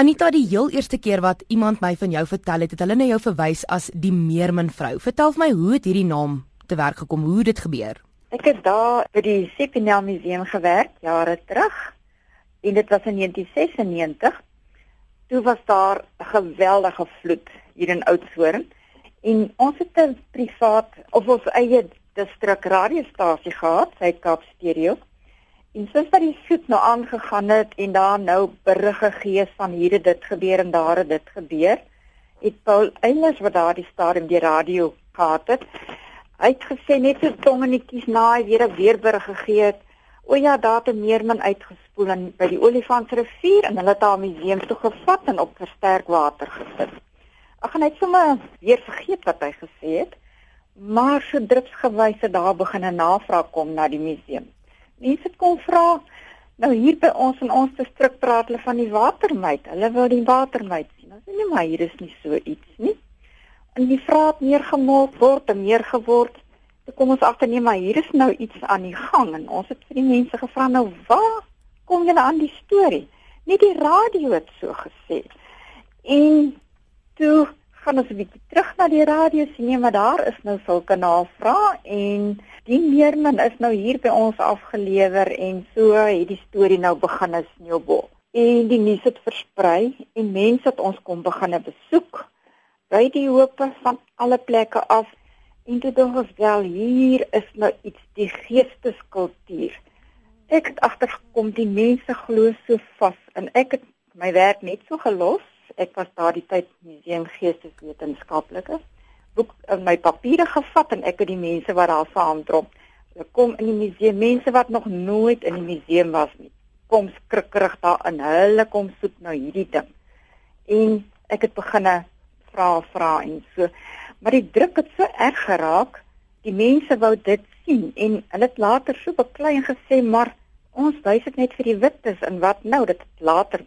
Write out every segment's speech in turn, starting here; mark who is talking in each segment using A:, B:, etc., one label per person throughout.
A: Anita, die heel eerste keer wat iemand my van jou vertel het, het hulle na jou verwys as die Meermin vrou. Vertel vir my hoe het hierdie naam te werk gekom? Hoe het dit gebeur?
B: Ek het daar by die Sepinel Museum gewerk jare terug. En dit was in 1996. Toe was daar 'n geweldige vloed hier in Oudtshoorn en ons het 'n privaat of ons eie distrik radiostasie gehad, Suid-Kaap Stereo. En soos wat die soet nou aangegaan het en daar nou berige gees van hier het dit gebeur en daar het dit gebeur, het Paul Eilers wat daar die stadium die radio gehad het, hy het gesê net so tongenetjies na hy weer 'n weerberig gegee het. O ja, daar het 'n meermin uitgespoel in by die Olifantsrivier en hulle het daar 'n museum toe gevat en op versterk water gesit. En hy het sommer weer vergeet wat hy gesê het. Maar so druksgewys het daar begin 'n navraag kom na die museum mense kom vra nou hier by ons in ons distrik praat hulle van die watermeid. Hulle wil die watermeid sien. Ons sê nee, maar hier is nie so iets nie. En die vrae het meer gemors word en meer geword. Toe kom ons agter nee, maar hier is nou iets aan die gang en ons het vir die mense gevra nou waar kom julle aan die storie? Nie die radio het so gesê. En toe gaan ons 'n bietjie terug na die radio sien maar daar is nou sulke navrae en die meermin is nou hier by ons afgelewer en so het die storie nou begin as sneeubol. En die nuus het versprei en mense het ons kom begin besoek by die hope van alle plekke af en toe dink ons wel hier is nou iets die geesteskultuur. Ek het agtergekom die mense glo so vas en ek het my werk net so gelos ek was daardie tyd museum geesteswetenskaplike boek in my papiere gevat en ek het die mense wat daar saamdrom. Hulle kom in die museum, mense wat nog nooit in die museum was nie. Kom skrikkerig daar in. Hulle kom soek nou hierdie ding. En ek het begine vra vra en so. Maar die druk het so erg geraak. Die mense wou dit sien en hulle het later so beklei en gesê maar ons wys dit net vir die wittes en wat nou dit later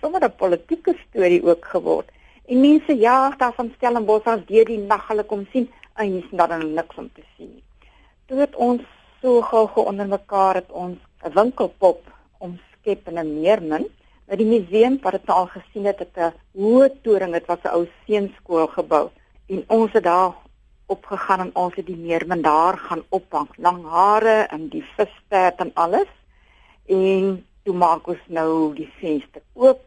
B: sommer 'n politieke storie ook geword. En mense jaag daar van Stellenbosch af deur die nag hulle kom sien en hier's dan niks om te sien. Toe het ons so gou onder mekaar het ons 'n winkelpop omskep in 'n meermin. By die museum wat dit al gesien het, het 'n hoë toring, dit was 'n ou seunskool gebou en ons het daar opgegaan en ons het die meermin daar gaan ophang. Lang hare en die visstert en alles. En toe maak ons nou die venster oop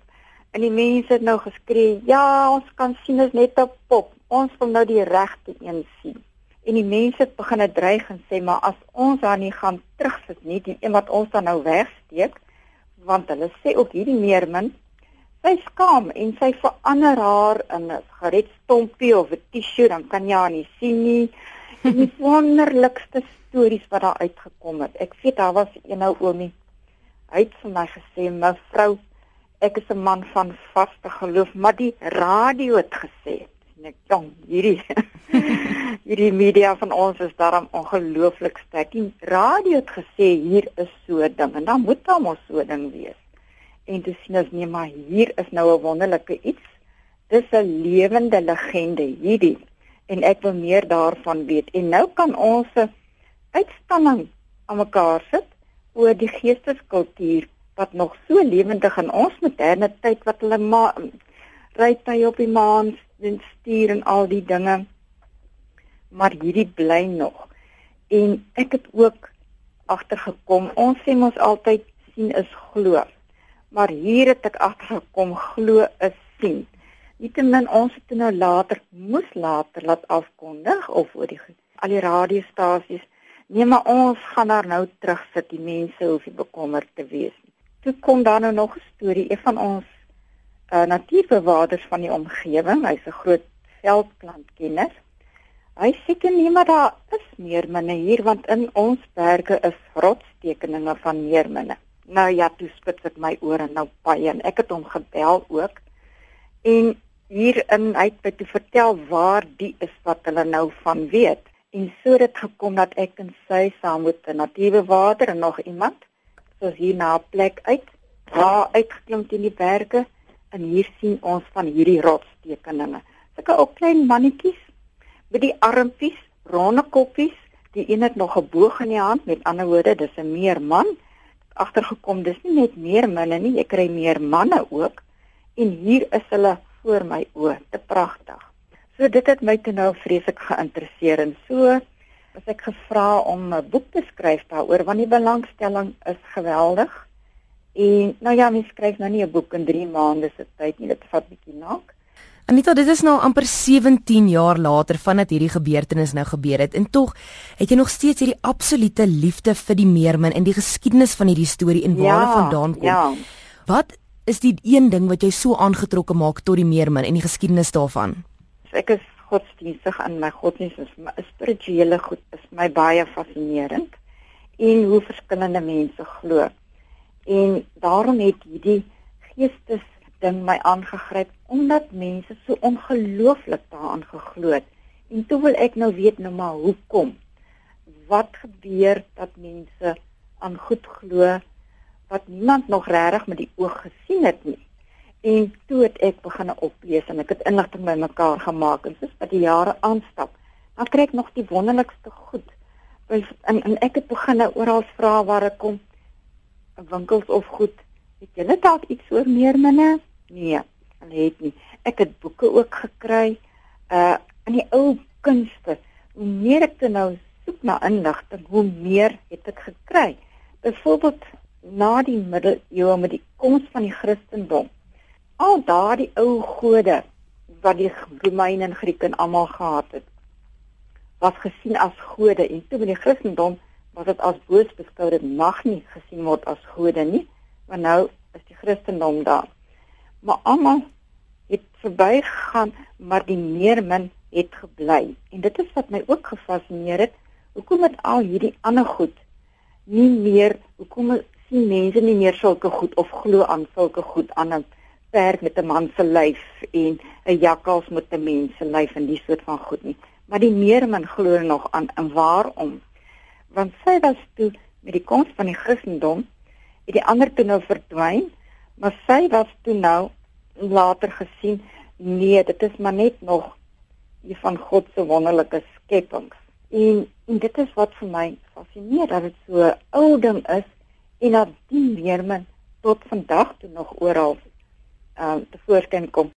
B: en die mense het nou geskree ja ons kan sien is net 'n pop. Ons wil nou die regte een sien. En die mense het begin dreig en sê maar as ons haar nie gaan terugsit nie die een wat ons dan nou wegsteek want hulle sê ook hierdie meermin sy skaam en sy verander haar in 'n geredstompie of 'n T-shirt dan kan jy haar nie sien nie. Die wonderlikste stories wat daar uitgekom het. Ek weet daar was een ou oomie Hy het vir my gesê, "Mevrou, ek is 'n man van vaste geloof, maar die radio het gesê." En ek dink hierdie hierdie media van ons is daarom ongelooflik sterk. Die radio het gesê hier is so 'n ding en dan moet daar mos so 'n ding wees. En dit sien ons nie maar hier is nou 'n wonderlike iets. Dis 'n lewende legende hierdie en ek wil meer daarvan weet. En nou kan ons uitstalling aan mekaar sit oor die geesteskultuur wat nog so lewendig in ons moderne tyd wat hulle ry by op die maan en stuur en al die dinge. Maar hierdie bly nog. En ek het ook agtergekom ons sê mos altyd sien is glo. Maar hier het ek agtergekom glo is sien. Nietemin ons het nou later moes later laat afkondig of oor die al die radiostasies Nee, maar ons gaan daar nou terug sit. Die mense hoef nie bekommerd te wees nie. Toe kom daar nou nog 'n storie, een van ons uh, natuurbewaarders van die omgewing. Hy's 'n groot veldplantkenner. Hy sê dit nie maar daar is meer minne hier want in ons berge is rotstekeninge van meer minne. Nou ja, toe spits ek my ore nou baie en ek het hom gebel ook. En hier in hy het te vertel waar die is wat hulle nou van weet. En so het dit gekom dat ek en sy saam met 'n natiewe water en nog iemand soos hier na 'n plek uit, daar uitgeklim teen die berge en hier sien ons van hierdie rotstekeninge. Sulke ou klein mannetjies met die armpies, ronde koppies, die een het nog 'n boog in die hand, met ander woorde, dis 'n meer man agtergekom. Dis nie net meer manne nie, ek kry meer manne ook. en hier is hulle voor my oë, te pragtig. So dit het my toe nou vreeslik geïnteresseer en so was ek gevra om 'n boek te skryf daaroor want die belangstelling is geweldig. En nou ja, mens skryf nou nie 'n boek in 3 maande se tyd nie, dit vat bietjie lank.
A: Anita, dit is nou amper 17 jaar later vandat hierdie gebeurtenis nou gebeur het en tog het jy nog steeds hierdie absolute liefde vir die meermin en die geskiedenis van hierdie storie en waar
B: ja,
A: vandaan kom.
B: Ja.
A: Wat is die een ding wat jou so aangetrokke maak tot die meermin en die geskiedenis daarvan?
B: Ek is godsdienstig in my godsdienst is my spirituele goed is my baie fascinerend en hoe verskillende mense glo. En daarom het hierdie geestes ding my aangegryp omdat mense so ongelooflik daaraan geglo het. En toe wil ek nou weet nou maar hoekom. Wat gebeur dat mense aan goed glo wat niemand nog regtig met die oog gesien het nie? En toe het ek begin oplees en ek het inligting bymekaar gemaak en soos wat die jare aanstap, dan kry ek nog die wonderlikste goed. En, en ek het begin oral vra waar ek kom winkels of goed. Het julle dalk iets oor meer minne? Nee, hulle het nie. Ek het boeke ook gekry uh in die ou kunste. Hoe meer ek te nou soek na inligting, hoe meer het ek gekry. Byvoorbeeld na die middeleeue met die koms van die Christendom al daardie ou gode wat die Romeine en Grieke almal gehad het was gesien as gode. En toe met die Christendom was dit as boos beskou dit mag nie gesien word as gode nie maar nou is die Christendom daar. Maar almal het verbygegaan maar die meermin het gebly. En dit is wat my ook gefascineer het hoekom het al hierdie ander goed nie meer hoekom sien mense nie meer sulke goed of glo aan sulke goed aan 'n perd met 'n man se lyf en 'n jakkals met 'n mens se lyf en die soort van goed nie. Maar die meermin glo nog aan en waarom? Want sy was toe met die koms van die Christendom het die ander toe nou verdwyn, maar sy was toe nou later gesien nee, dit is maar net nog die van God se wonderlike skepings. En en dit is wat vir my fascineer dat dit so ou ding is en dat die meermin tot vandag toe nog oral uh, tevoorskyn kom.